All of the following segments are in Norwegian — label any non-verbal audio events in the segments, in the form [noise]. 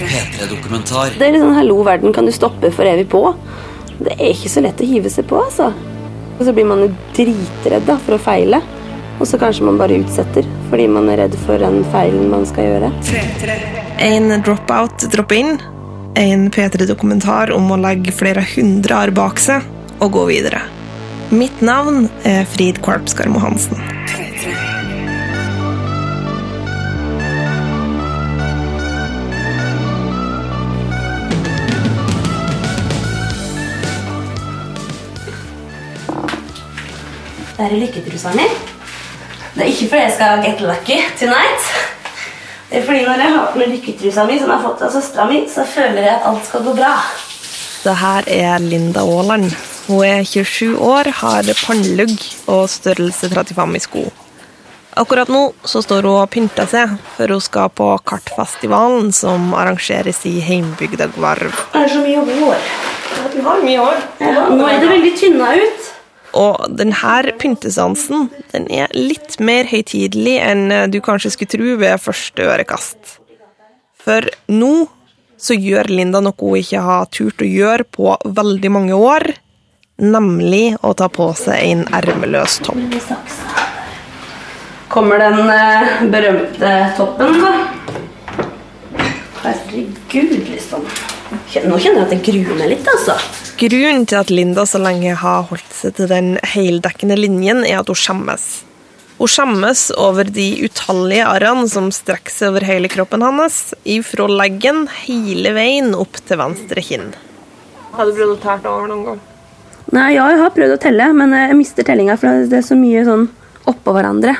P3-dokumentar. Det er litt sånn 'hallo, verden, kan du stoppe for evig på'? Det er ikke så lett å hive seg på, altså. Og så blir man jo dritredd da, for å feile. Og så kanskje man bare utsetter fordi man er redd for den feilen man skal gjøre. En dropout dropper inn. En P3-dokumentar om å legge flere hundre år bak seg og gå videre. Mitt navn er Frid Kvarpskarmo Hansen. Det er lykketrusa mine. Det er ikke fordi jeg skal get lucky tonight. Det er fordi når jeg har på meg lykketrusa mi, som jeg har fått av søstera mi, så føler jeg at alt skal gå bra. Det her er Linda Aaland. Hun er 27 år, har pannelugg og størrelse 35 i sko. Akkurat nå så står hun og pynter seg, før hun skal på Kartfestivalen som arrangeres i heimbygda Gvarv. Det er så mye hår. Du har mye hår. Ja, nå er det veldig tynna ut. Og denne pyntesansen den er litt mer høytidelig enn du kanskje skulle tro ved første ørekast. For nå så gjør Linda noe hun ikke har turt å gjøre på veldig mange år, nemlig å ta på seg en ermeløs topp. Kommer den eh, berømte toppen, da. Herregud, liksom. Nå kjenner jeg at jeg gruer meg litt, altså. Grunnen til at Linda så lenge har holdt seg til den heldekkende linjen, er at hun skjemmes. Hun skjemmes over de utallige arrene som strekker seg over hele kroppen hans, ifra leggen hele veien opp til venstre kinn. Har du prøvd å telle over noen gang? Nei, ja, jeg har prøvd å telle, men jeg mister tellinga, for det er så mye sånn oppå hverandre.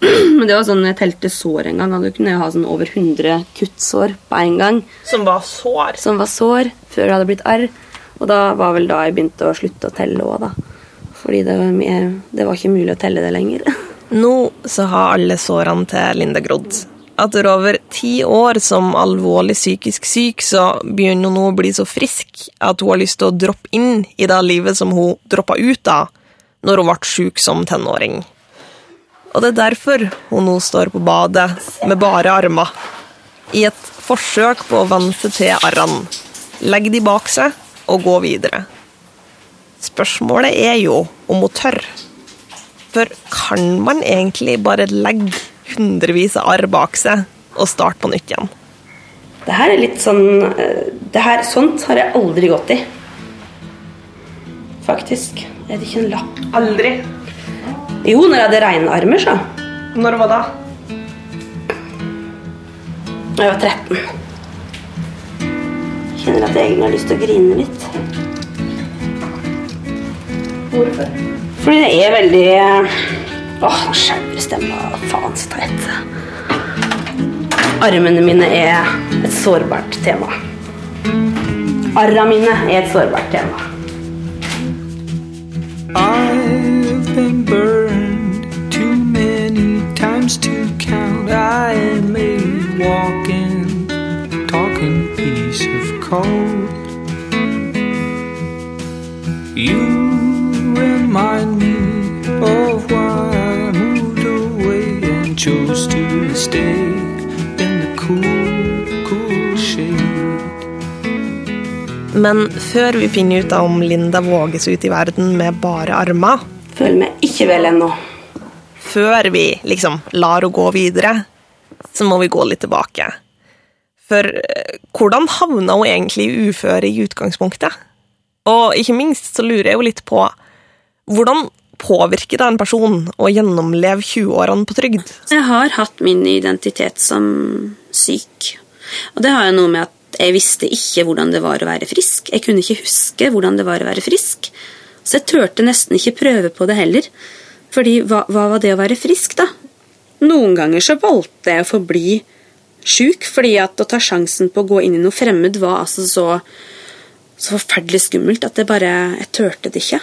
[clears throat] Men det var sånn jeg telte sår en gang, Du kunne ha sånn over 100 kuttsår på en gang. Som var sår? Som var sår før det hadde blitt arr. Og da var vel da jeg begynte å slutte å telle òg, da. Fordi det var, mye, det var ikke mulig å telle det lenger. [laughs] Nå så har alle sårene til Linda grodd. Etter over ti år som alvorlig psykisk syk, så begynner hun nå å bli så frisk at hun har lyst til å droppe inn i det livet som hun droppa ut av når hun ble syk som tenåring. Og det er derfor hun nå står på badet med bare armer. I et forsøk på å venne seg til arrene. Legge de bak seg og gå videre. Spørsmålet er jo om hun tør. For kan man egentlig bare legge hundrevis av arr bak seg og starte på nytt igjen? Det her er litt sånn eh, det her, Sånt har jeg aldri gått i. Faktisk. Er det ikke en lapp? Aldri. Jo, når jeg hadde reinarmer, så. Når var da? Jeg var 13. Kjenner at jeg egentlig har lyst til å grine litt. Hvorfor? Fordi det er veldig Åh, nå skjelver stemma. Faen, så teit. Armene mine er et sårbart tema. Arra mine er et sårbart tema. I've times to count. I am a walking, talking piece of coal. You remind me of why I moved away and chose to stay in the cool, cool shade. Men før vi finner ut om Linda våges ut i verden med bare armer, Føler meg ikke vel ennå. Før vi liksom lar henne gå videre, så må vi gå litt tilbake. For eh, hvordan havna hun egentlig i uføre i utgangspunktet? Og ikke minst så lurer jeg jo litt på hvordan påvirker det en person å gjennomleve 20-årene på trygd? Jeg har hatt min identitet som syk. Og det har jo noe med at jeg visste ikke hvordan det var å være frisk. Jeg kunne ikke huske hvordan det var å være frisk. Så jeg turte nesten ikke prøve på det heller. Fordi hva, hva var det å være frisk, da? Noen ganger så valgte jeg å forbli sjuk, fordi at å ta sjansen på å gå inn i noe fremmed var altså så, så forferdelig skummelt at jeg bare Jeg turte det ikke.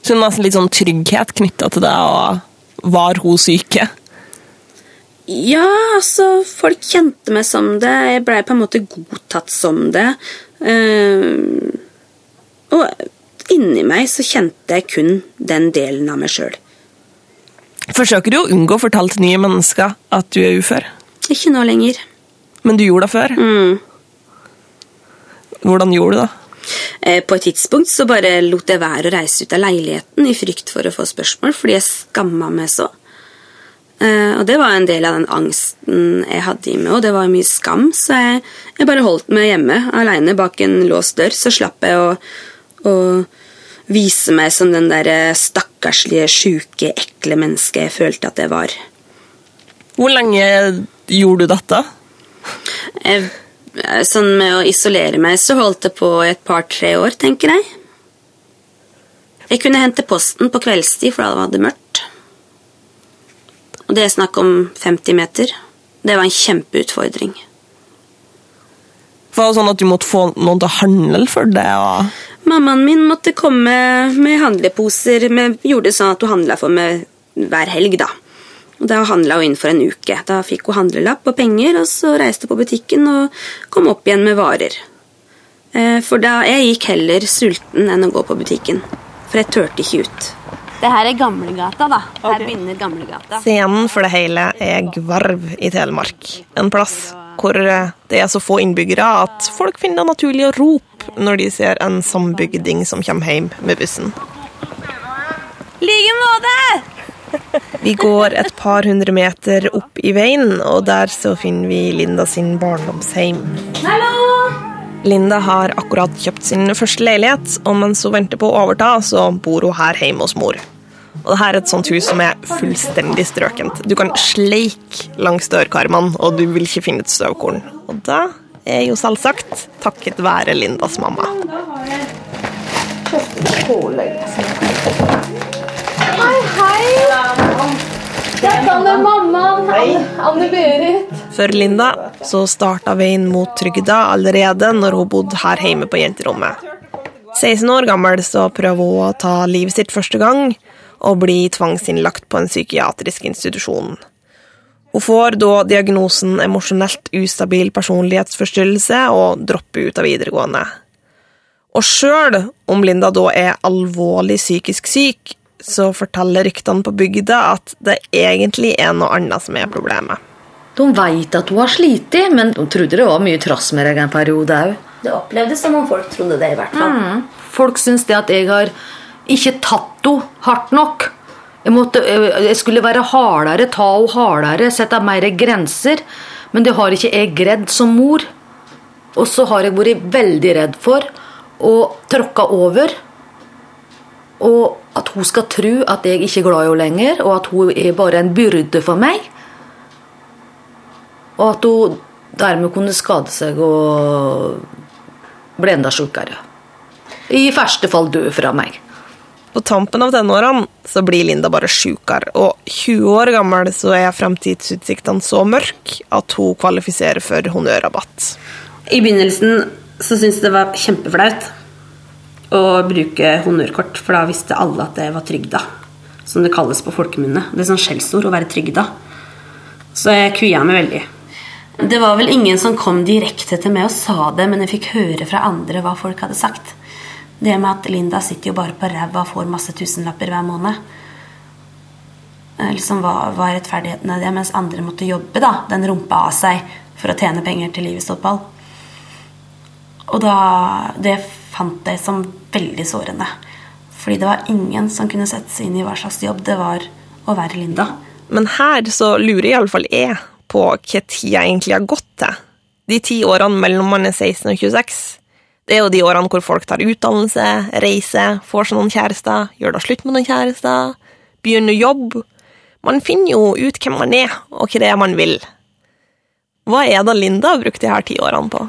Så det var litt sånn trygghet knytta til det, og var hun syke? Ja, altså, folk kjente meg som det. Jeg blei på en måte godtatt som det. Uh, og inni meg så kjente jeg kun den delen av meg sjøl. Forsøker du å unngå å fortelle til nye mennesker at du er ufør? Ikke nå lenger. Men du gjorde det før? Mm. Hvordan gjorde du det? Eh, På et tidspunkt så bare lot jeg være å reise ut av leiligheten i frykt for å få spørsmål, fordi jeg skamma meg så. Eh, Og det var en del av den angsten jeg hadde i meg, og det var mye skam, så jeg, jeg bare holdt meg hjemme aleine bak en låst dør, så slapp jeg å, å vise meg som den der stakkarslige, sjuke, ekle mennesket jeg følte at jeg var. Hvor lenge gjorde du dette? Jeg, sånn med å isolere meg så holdt det på et par-tre år, tenker jeg. Jeg kunne hente posten på kveldstid, for da var det mørkt. Og det er snakk om 50 meter. Det var en kjempeutfordring. Var det sånn at du måtte få noen til å handle for det? Og... Mammaen min måtte komme med handleposer. Med, gjorde det sånn at hun handla for meg hver helg, da. Og Da handla hun inn for en uke. Da fikk hun handlelapp og penger, og så reiste hun på butikken og kom opp igjen med varer. Eh, For da jeg gikk heller sulten enn å gå på butikken. For jeg turte ikke ut. Det her er Gamlegata, da. Her begynner Gamlegata. Scenen for det hele er Gvarv i Telemark. En plass hvor det er så få innbyggere at folk finner det naturlig å rope når de ser en sambygding som kommer hjem med bussen. like måte! [laughs] Vi går et par hundre meter opp i veien, og der så finner vi Linda sin barndomsheim. Hallo! Linda har akkurat kjøpt sin første leilighet, og mens hun venter på å overta, så bor hun her hjemme hos mor. Og det her er et sånt hus som er fullstendig strøkent. Du kan sleike langs dørkarmene, og du vil ikke finne et støvkorn. Og da er jo selvsagt takket være Lindas mamma. Hei, hei! Dette er mammaen. Anne-Berit. For Linda så starta veien mot trygda allerede når hun bodde her hjemme på jenterommet. 16 år gammel så prøver hun å ta livet sitt første gang og blir tvangsinnlagt på en psykiatrisk institusjon. Hun får da diagnosen emosjonelt ustabil personlighetsforstyrrelse og dropper ut av videregående. Og sjøl om Linda da er alvorlig psykisk syk, så forteller ryktene på bygda at det egentlig er noe annet som er problemet. De veit at hun har slitt, men de trodde det var mye trass med deg en periode òg. Det opplevdes som om folk trodde det, i hvert fall. Folk syns det at jeg har ikke tatt henne hardt nok. Jeg, måtte, jeg skulle være hardere, ta henne hardere, sette mer grenser. Men det har ikke jeg greid som mor. Og så har jeg vært veldig redd for å tråkke over. Og at hun skal tro at jeg ikke er glad i henne lenger, og at hun er bare en byrde for meg. Og at hun dermed kunne skade seg og bli enda sjukere. I verste fall dø fra meg. På tampen av tenårene så blir Linda bare sjukere, og 20 år gammel så er fremtidsutsiktene så mørke at hun kvalifiserer for honnørrabatt. I begynnelsen så syntes jeg det var kjempeflaut å bruke honnørkort, for da visste alle at det var trygda. Som det kalles på folkemunne. Det er sånn skjellsord å være trygda. Så jeg kvia meg veldig. Det var vel ingen som kom direkte til meg og sa det, men jeg fikk høre fra andre hva folk hadde sagt. Det med at Linda sitter jo bare på ræva og får masse tusenlapper hver måned. Eh, Liksom hva, hva er rettferdigheten i det? Mens andre måtte jobbe da, den rumpa av seg for å tjene penger til livets opphold. Og da, det fant jeg som veldig sårende. Fordi det var ingen som kunne sette seg inn i hva slags jobb det var å være Linda. Men her så lurer iallfall jeg på hva tida egentlig har gått til. De ti årene mellom man er 16 og 26. Det er jo de årene hvor folk tar utdannelse, reiser, får seg noen kjærester, gjør da slutt med noen kjærester, begynner jobb. Man finner jo ut hvem man er, og hva det er man vil. Hva er det Linda har brukt de her ti årene på?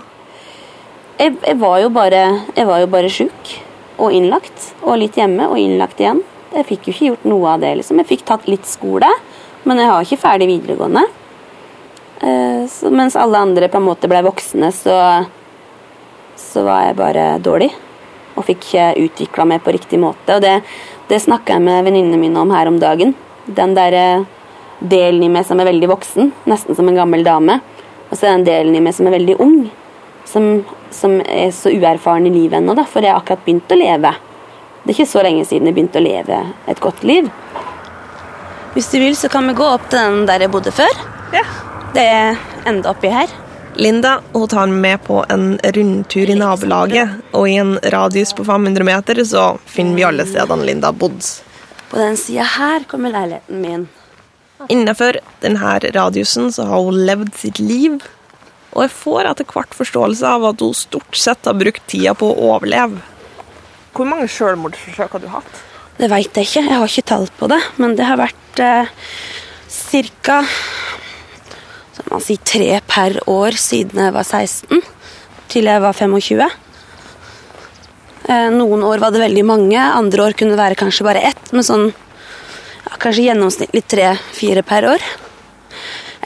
Jeg, jeg var jo bare, jeg var jo bare sjuk og innlagt. Og litt hjemme og innlagt igjen. Jeg fikk jo ikke gjort noe av det. liksom. Jeg fikk tatt litt skole, men jeg har ikke ferdig videregående. Eh, så, mens alle andre på en måte ble voksne, så, så var jeg bare dårlig. Og fikk ikke utvikla meg på riktig måte. Og det, det snakka jeg med venninnene mine om her om dagen. Den derre delen i meg som er veldig voksen, nesten som en gammel dame. Og så er den delen i meg som er veldig ung. Som, som er så uerfaren i livet ennå, da, for jeg har akkurat begynt å leve. Det er ikke så lenge siden jeg begynte å leve et godt liv. Hvis du vil, så kan vi gå opp til den der jeg bodde før. Ja. Det er enda oppi her. Linda hun tar meg med på en rundtur i nabolaget, og i en radius på 500 meter så finner vi alle stedene Linda har bodd. På den sida her kommer leiligheten min. Innenfor denne radiusen så har hun levd sitt liv, og jeg får etter hvert forståelse av at hun stort sett har brukt tida på å overleve. Hvor mange selvmordsforsøk har du hatt? Det veit jeg ikke, jeg har ikke tall på det, men det har vært eh, ca. Si, tre per år siden jeg var 16 til jeg var 25. Eh, noen år var det veldig mange, andre år kunne det være kanskje bare ett. Men sånn ja, kanskje gjennomsnittlig tre-fire per år.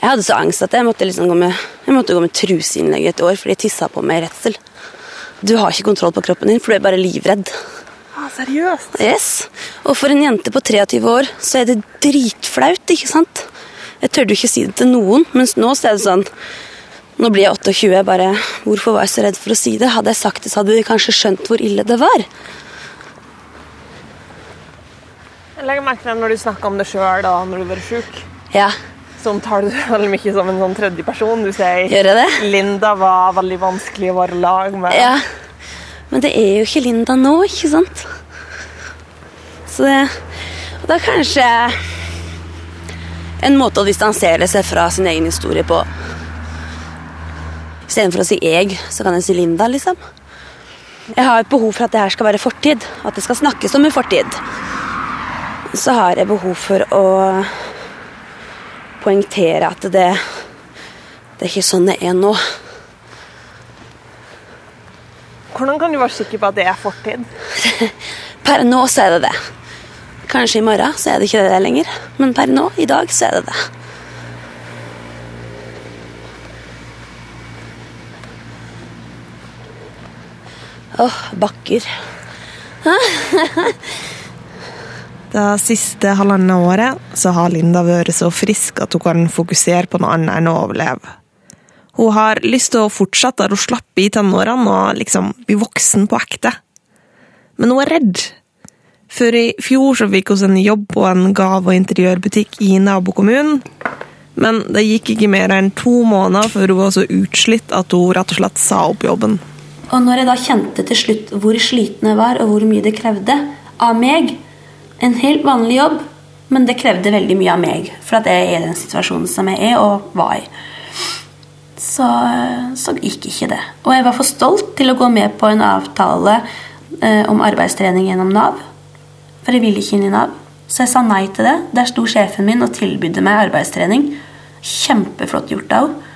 Jeg hadde så angst at jeg måtte, liksom gå, med, jeg måtte gå med truseinnlegg et år fordi jeg tissa på meg i redsel. Du har ikke kontroll på kroppen din, for du er bare livredd. Ah, seriøst? Yes. Og for en jente på 23 år så er det dritflaut, ikke sant? Jeg tørde jo ikke si det til noen, mens nå er det sånn Nå blir jeg 28, jeg bare Hvorfor var jeg så redd for å si det? Hadde jeg sagt det, så hadde de kanskje skjønt hvor ille det var. Jeg legger merke til når du snakker om det sjøl da når du har vært sjuk. Ja, Så tar du veldig mye som en sånn tredjeperson. Du sier gjør jeg det? Linda var veldig vanskelig å være lag med. Ja. Men det er jo ikke Linda nå, ikke sant? Så det Og er kanskje en måte å distansere seg fra sin egen historie på. Istedenfor å si 'jeg', så kan jeg si 'Linda', liksom. Jeg har et behov for at det her skal være fortid, at det skal snakkes om i fortid. Så har jeg behov for å poengtere at det, det er ikke sånn det er nå. Hvordan kan du være sikker på at det er fortid? [laughs] Per nå så er det det. Kanskje i morgen så er det ikke det lenger, men per nå, i dag, så er det det. Åh, bakker. [laughs] Det siste halvannet året så har Linda vært så frisk at hun kan fokusere på noe annet enn å overleve. Hun har lyst til å fortsette der hun slapp i tenårene og liksom bli voksen på ekte. Men hun er redd. For i fjor så fikk hun en jobb på en gave- og interiørbutikk i nabokommunen. Men det gikk ikke mer enn to måneder før hun var så utslitt at hun rett og slett sa opp jobben. Og når jeg da kjente til slutt hvor sliten jeg var, og hvor mye det krevde av meg En helt vanlig jobb, men det krevde veldig mye av meg. For at jeg er i den situasjonen som jeg er, og var i. Så, så gikk ikke det. Og jeg var for stolt til å gå med på en avtale eh, om arbeidstrening gjennom Nav. For jeg ville ikke inn i Nav. Så jeg sa nei til det. Der sto sjefen min og tilbydde meg arbeidstrening. Kjempeflott gjort av henne.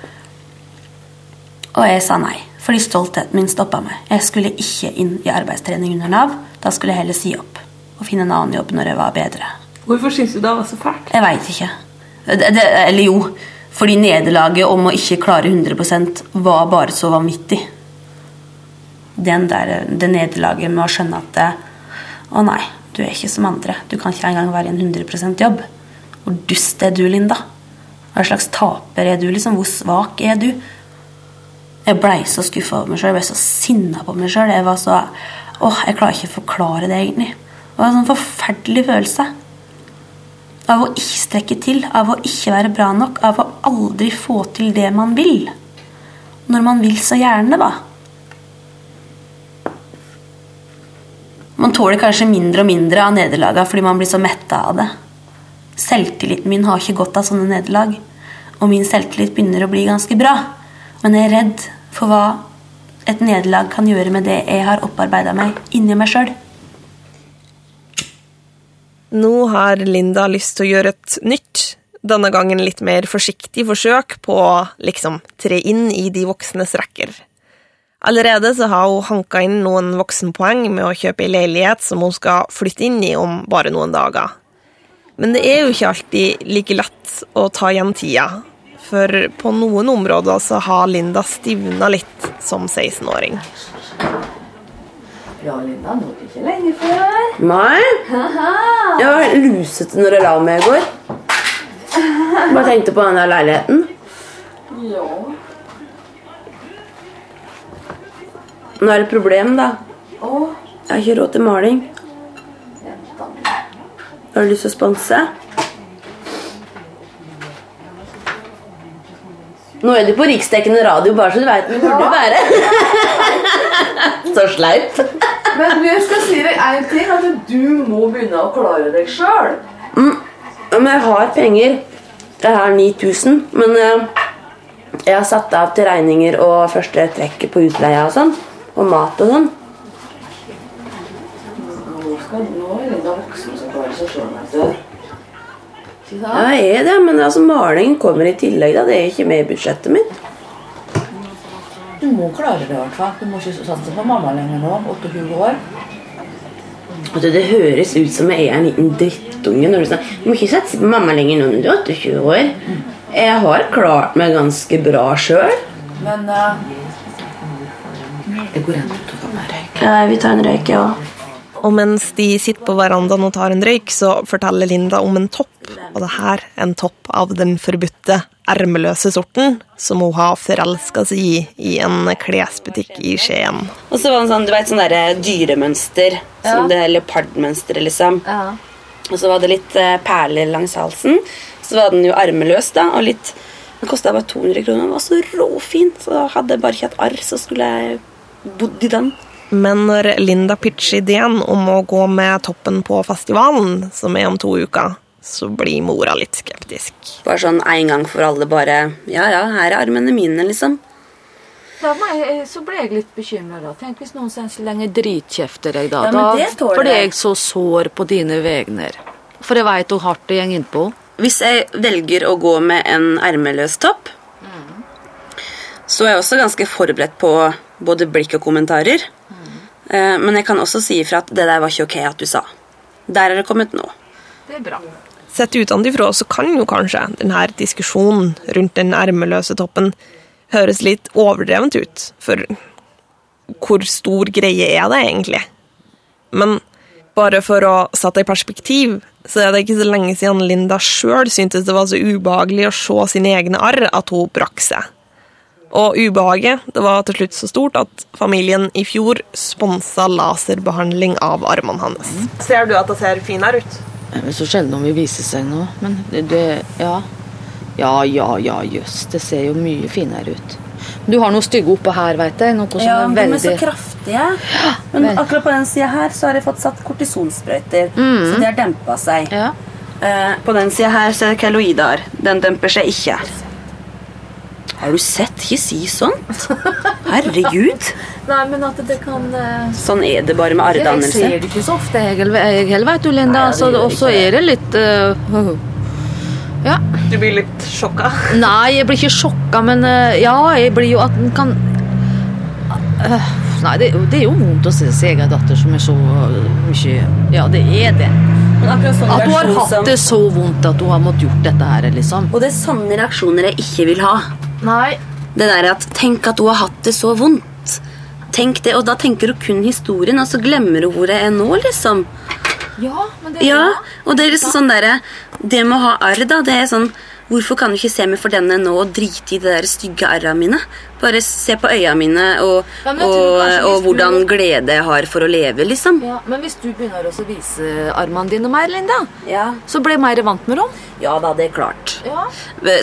Og jeg sa nei, fordi stoltheten min stoppa meg. Jeg skulle ikke inn i arbeidstrening under Nav. Da skulle jeg heller si opp og finne en annen jobb når jeg var bedre. Hvorfor syns du det var så fælt? Jeg veit ikke. Det, det, eller jo, fordi nederlaget om å ikke klare 100% var bare så vanvittig. Den der, det nederlaget med å skjønne at det, Å nei, du er ikke som andre. Du kan ikke engang være i en 100 jobb. Hvor dust er du, Linda? Hva slags taper er du? liksom? Hvor svak er du? Jeg blei så skuffa over meg sjøl. Jeg ble så sinna på meg sjøl. Jeg var så Åh, jeg klarer ikke å forklare det, egentlig. Det var en sånn forferdelig følelse. Av å ikke strekke til, av å ikke være bra nok, av å aldri få til det man vil. Når man vil så gjerne, da. Man tåler kanskje mindre og mindre av nederlagene fordi man blir så metta av det. Selvtilliten min har ikke godt av sånne nederlag. Og min selvtillit begynner å bli ganske bra. Men jeg er redd for hva et nederlag kan gjøre med det jeg har opparbeida meg inni meg sjøl. Nå har Linda lyst til å gjøre et nytt, denne gangen litt mer forsiktig forsøk på å liksom tre inn i de voksnes rekker. Allerede så har hun hanka inn noen voksenpoeng med å kjøpe ei leilighet som hun skal flytte inn i om bare noen dager. Men det er jo ikke alltid like lett å ta igjen tida, for på noen områder så har Linda stivna litt som 16-åring. Ja, Linda, nå er det ikke lenge før. Nei. Jeg var helt lusete når jeg la meg i går. Bare tenkte på den der leiligheten. Nå er det et problem, da. Jeg har ikke råd til maling. Har du lyst til å sponse? Nå er du på riksdekkende radio, bare så du veit hvor du være. [laughs] så sleip. Men jeg skal si deg en ting, at du må begynne å klare deg sjøl. Men jeg har penger. Jeg har 9000, men eh, jeg har satt av til regninger og første trekket på utleia og sånn. Og mat og sånn. Nå, er Linda voksen som klarer seg sjøl. vet du. Det. Ja, jeg er det, men altså, malingen kommer i tillegg. da. Det er ikke med i budsjettet mitt. Du må klare det i hvert fall. Du må ikke satse på mamma lenger nå. 28 år. Vet Det høres ut som jeg er en liten drittunge når du sier du må ikke satse på mamma lenger nå når du er 28 år. Jeg har klart meg ganske bra sjøl. Men eh, Jeg går inn og tar meg en røyk. Vi tar en røyk, ja. Og mens de sitter på verandaen og tar en røyk, så forteller Linda om en topp. Og det her er en topp av den forbudte, ermeløse sorten som hun har forelska seg i i en klesbutikk i Skien. Og så var det sånn, du vet, sånn derre dyremønster. Som det leopardmønsteret, liksom. Og så var det litt eh, perler langs halsen. Så var den jo armeløs, da, og litt Den kosta bare 200 kroner. Den var så råfin. Så hadde jeg bare ikke hatt arr, så skulle jeg bodd i den. Men når Linda pitcher ideen om å gå med toppen på festivalen, som er om to uker, så blir mora litt skeptisk. Bare sånn en gang for alle, bare Ja, ja, her er armene mine, liksom. Da må jeg, så ble jeg litt bekymra. Tenk hvis noen så lenge dritkjefter deg, da. Ja, men da det tåler blir jeg. jeg så sår på dine vegner. For jeg veit hvor hardt det går innpå. Hvis jeg velger å gå med en ermeløs topp, så er jeg også ganske forberedt på både blikk og kommentarer. Eh, Men jeg kan også si ifra at det der var ikke ok at du sa. Der er det kommet nå. Det er bra. Sett utenfra så kan jo kanskje denne diskusjonen rundt den ermeløse toppen høres litt overdrevent ut, for hvor stor greie er det egentlig? Men bare for å sette det i perspektiv, så er det ikke så lenge siden Linda sjøl syntes det var så ubehagelig å se sine egne arr at hun brakk seg. Og ubehaget det var til slutt så stort at familien i fjor sponsa laserbehandling av armene hans. Ser du at det ser finere ut? Det er så sjelden om vi viser seg nå. Men det, det Ja. Ja, ja, ja, jøss. Det ser jo mye finere ut. Du har noe stygge oppå her, veit jeg. Noe som er veldig kraftige. Men akkurat på den sida her så har jeg fått satt kortisonsprøyter, så de har dempa seg. Ja. Eh, På den sida her så er det keloider. Den demper seg ikke. Har du sett? Ikke si sånt. Herregud. [laughs] Nei, men at det kan uh... Sånn er det bare med Jeg arrdannelse. ser det ikke så ofte, jeg heller, vet du, Linda. Og så er det litt uh... Ja. Du blir litt sjokka. [laughs] Nei, jeg blir ikke sjokka, men uh, ja, jeg blir jo at en kan Nei, det, det er jo vondt å se sin egen datter som er så mye Ja, det er det. Sånn At hun har hatt det så vondt at hun har måttet gjort dette her, liksom. Og det er sånne reaksjoner jeg ikke vil ha. Nei. Det der at Tenk at hun har hatt det så vondt. Tenk det, Og da tenker hun kun historien, og så glemmer hun hvor jeg er nå, liksom. Ja, men det Ja, og det er liksom sånn derre Det med å ha arr, da, det er sånn Hvorfor kan du ikke se meg for denne nå og drite i de der stygge arra mine? Bare se på øya mine og, Ja, og, og, hvordan du- hvordan glede jeg har for å leve, liksom. Ja, Men hvis du begynner å vise armene dine mer, Linda, Ja, så blir jeg mer vant med dem. ja da, det er klart. Ja.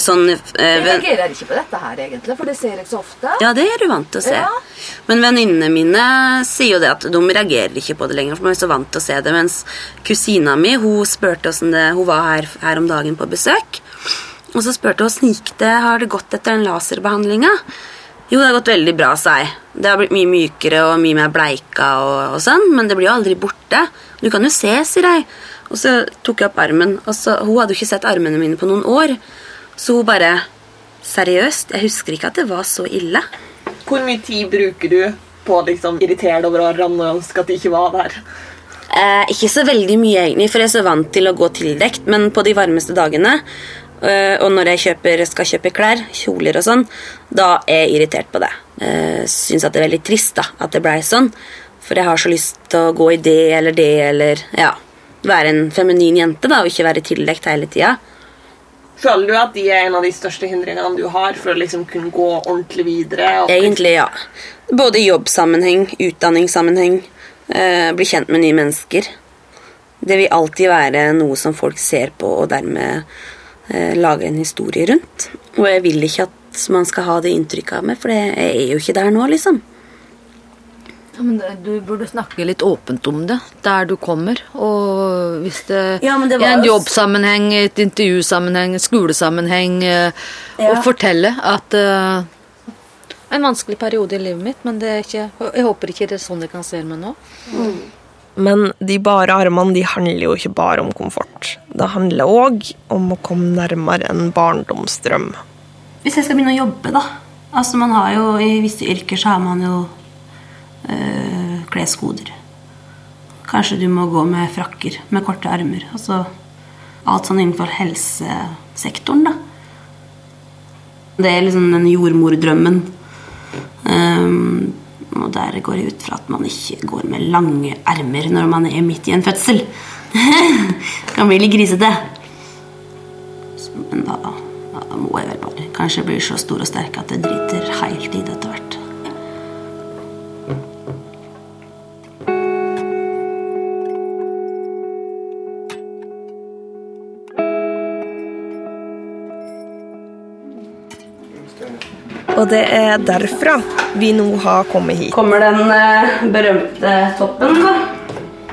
Sånn eh, Jeg reagerer ikke på dette her, egentlig, for det ser jeg så ofte. Ja, det er du vant til å se. Men venninnene mine sier jo det at de reagerer ikke på det lenger, for de er så vant til å se det. Mens kusina mi hun spurte åssen det Hun var her, her om dagen på besøk. Og så spurte hun åssen det, har det gått etter den laserbehandlinga. Jo, det har gått veldig bra, sa jeg. Det har blitt mye mykere og mye mer bleika og, og sånn, men det blir jo aldri borte. Du kan jo se, sier jeg. Og så tok jeg opp armen, og så, hun hadde jo ikke sett armene mine på noen år. Så hun bare Seriøst, jeg husker ikke at det var så ille. Hvor mye tid bruker du på å liksom, irritere deg over arrene og ønske at de ikke var der? Eh, ikke så veldig mye, egentlig, for jeg er så vant til å gå tildekt. Men på de varmeste dagene, og når jeg kjøper, skal kjøpe klær, kjoler og sånn, da er jeg irritert på det. Uh, Syns at det er veldig trist da, at det blei sånn. For jeg har så lyst til å gå i det eller det, eller ja, være en feminin jente da, og ikke være tildekt hele tida. Føler du at de er en av de største hindringene du har for å liksom kunne gå ordentlig videre? Egentlig, ja. Både i jobbsammenheng, utdanningssammenheng, eh, bli kjent med nye mennesker. Det vil alltid være noe som folk ser på og dermed eh, lager en historie rundt. Og jeg vil ikke at man skal ha det inntrykket av meg, for jeg er jo ikke der nå, liksom. Ja, men Du burde snakke litt åpent om det, der du kommer. Og hvis det, Ja, det i en jo- jobbsammenheng, et intervjusammenheng, skolesammenheng eh, Ja. Og fortelle at uh, En vanskelig periode i livet mitt, men det er ikke, jeg håper ikke det er sånn jeg kan se meg nå. Men de bare armene de handler jo ikke bare om komfort. Det handler òg om å komme nærmere en barndomsdrøm. Hvis jeg skal begynne å jobbe, da. Altså man har jo, I visse yrker så har man jo øh, kleskoder. Kanskje du må gå med frakker med korte armer. Altså alt sånn innenfor helsesektoren, da. Det er liksom den jordmordrømmen. Um, og der går jeg ut fra at man ikke går med lange ermer når man er midt i en fødsel. [laughs] kan bli litt grisete. Men da, da må jeg vel bare Kanskje jeg blir så stor og sterk at jeg driter helt i det etter hvert. Det er derfra vi nå har kommet hit. Kommer den eh, berømte toppen, da?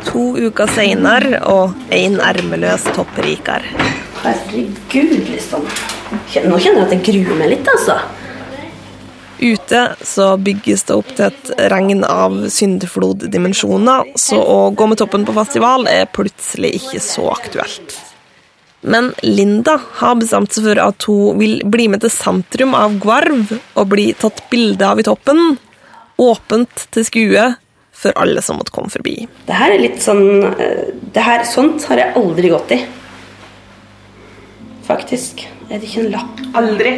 To uker seinere og én ermeløs topp rikere. Herregud, liksom. Nå kjenner jeg at jeg gruer meg litt, altså. Ute så bygges det opp til et regn av syndefloddimensjoner, så å gå med toppen på festival er plutselig ikke så aktuelt. Men Linda har bestemt seg for at hun vil bli med til sentrum av Gvarv og bli tatt bilde av i toppen, åpent til skue for alle som måtte komme forbi. Det her er litt sånn eh, det her, Sånt har jeg aldri gått i. Faktisk. Er det ikke en lapp? Aldri.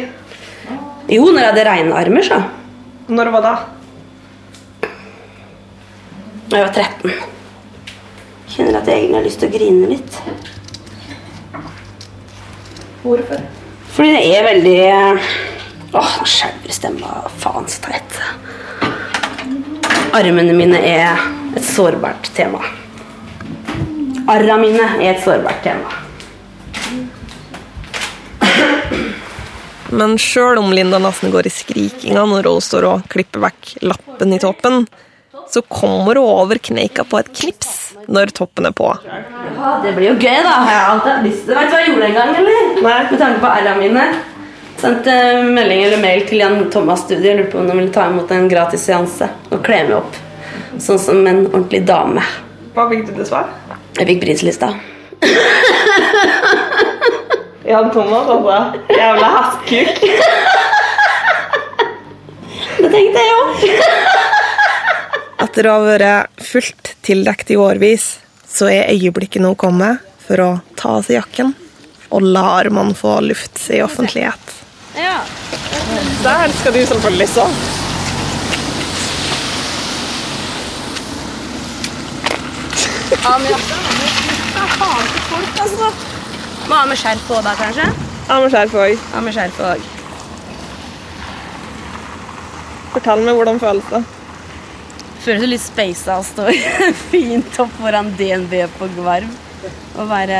Jo, når jeg hadde reinarmer, så. Når var det? Da jeg var 13. Kjenner at jeg egentlig har lyst til å grine litt. Hvorfor? Fordi det er veldig Åh, nå skjelver stemma. Faen, så teit. Armene mine er et sårbart tema. Arra mine er et sårbart tema. Men sjøl om Linda nesten går i skrikinga når hun står og klipper vekk lappen i toppen, så kommer hun over kneika på et knips når toppen er på. Ja, det blir jo gøy, da. Jeg har alltid lyst til det. Vet du hva jeg gjorde en gang, eller? Nei. Med tanke på arra mine. Sendte melding eller mail til Jan Thomas Studier. Lurte på om de ville ta imot en gratis seanse og kle meg opp. Sånn som en ordentlig dame. Hva fikk du til svar? Jeg fikk prislista. [laughs] Jan Thomas, altså. Jævla hattkuk [laughs] Det tenkte jeg òg. Etter å ha vært fullt tildekt i årevis, så er øyeblikket nå kommet for å ta av seg jakken og la armene få luft i offentlighet. Der skal du selvfølgelig stå. Må ha med skjerf på da, kanskje? Ja, med skjerf òg. Ha med skjerf òg. Fortell meg hvordan føles det. Føles litt speisa å stå fint opp foran DNB på Gvarv og være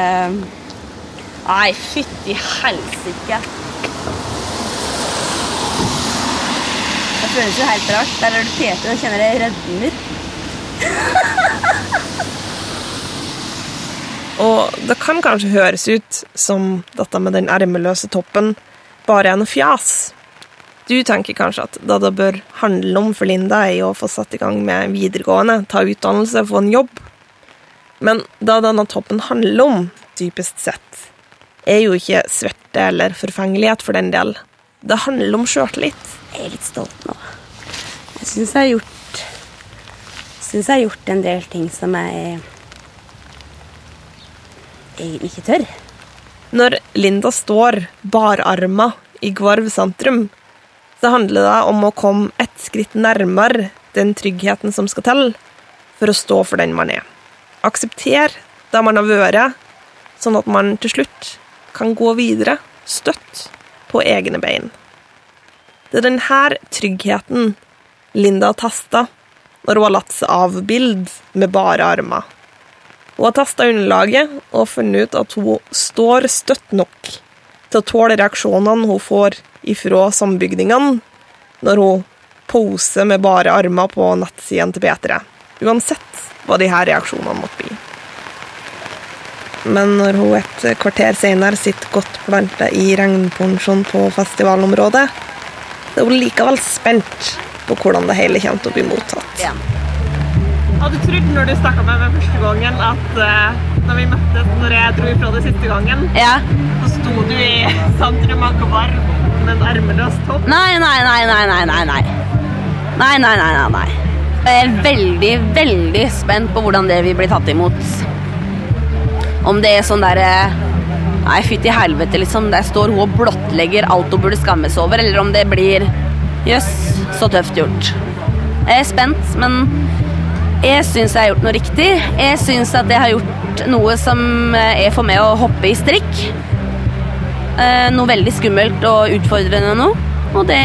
Nei, fytti helsike. Det føles jo helt rart. Der er du Peter og kjenner det rødmer. [laughs] Og det kan kanskje høres ut som dette med den ermeløse toppen bare er noe fjas. Du tenker kanskje at det det bør handle om for Linda, er å få satt i gang med videregående, ta utdannelse, få en jobb. Men det denne toppen handler om, dypest sett, er jo ikke svette eller forfengelighet for den del. Det handler om sjøltillit. Jeg er litt stolt nå. Jeg syns jeg har gjort Syns jeg har gjort en del ting som jeg egentlig ikke tør. Når Linda står bararma i Gvarv sentrum, så handler da om å komme ett skritt nærmere den tryggheten som skal til for å stå for den man er. Akseptere det man har vært, sånn at man til slutt kan gå videre støtt på egne bein. Det er denne tryggheten Linda har testa når hun har latt seg avbilde med bare armer. Hun har testa underlaget og funnet ut at hun står støtt nok til å tåle reaksjonene hun får ifra sambygdingene når hun poser med bare armer på nettsidene til P3, uansett hva de her reaksjonene måtte bli. Men når hun et kvarter senere sitter godt planta i regnponchoen på festivalområdet, er hun likevel spent på hvordan det hele kommer til å bli mottatt. Hadde du trodd når du snakka med meg første gangen, at uh, når vi møttes når jeg dro ifra det siste gangen, Ja. så sto du i sentrum av Kabar med en ermeløs topp? Nei, nei, nei, nei, nei, nei, nei. Nei, nei, nei, nei. Jeg er veldig, veldig spent på hvordan det vil bli tatt imot. Om det er sånn derre Nei, fytti helvete, liksom. Der står hun og blottlegger alt hun burde skammes over, eller om det blir Jøss, så tøft gjort. Jeg er spent, men jeg syns jeg har gjort noe riktig. Jeg syns at jeg har gjort noe som er for meg å hoppe i strikk. Eh, noe veldig skummelt og utfordrende nå. Og det,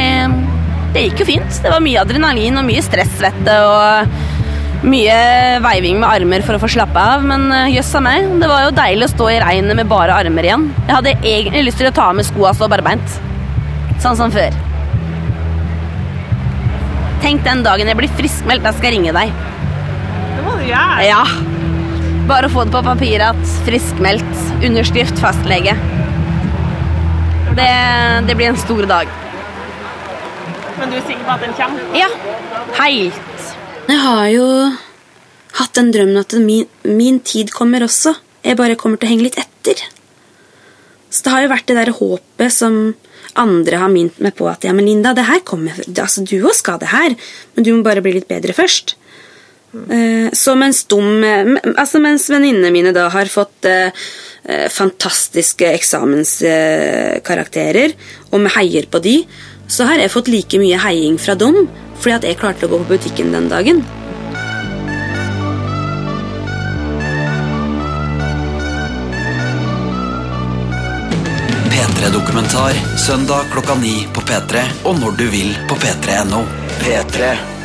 det gikk jo fint. Det var mye adrenalin og mye stressvette og mye veiving med armer for å få slappe av, men eh, jøss a meg, det var jo deilig å stå i regnet med bare armer igjen. Jeg hadde egentlig lyst til å ta av meg skoa og stå barbeint. Sånn som før. Tenk den dagen jeg blir friskmeldt, da skal jeg ringe deg. Det må du gjøre. Ja. Bare få det på papiret at friskmeldt, underskrift fastlege. Det, det blir en stor dag. Men du er sikker på at den kommer? Ja, helt. Jeg har jo hatt den drømmen at min, min tid kommer også. Jeg bare kommer til å henge litt etter. Så det har jo vært det der håpet som andre har minnet meg på at ja, men Linda, det her kommer altså Du òg skal det her, men du må bare bli litt bedre først. Mm. Så mens, de, altså mens venninnene mine da har fått eh, fantastiske eksamenskarakterer, og vi heier på de, så har jeg fått like mye heiing fra dem fordi at jeg klarte å gå på butikken den dagen. P3-dokumentar søndag klokka ni på P3 og når du vil på p3.no. P3.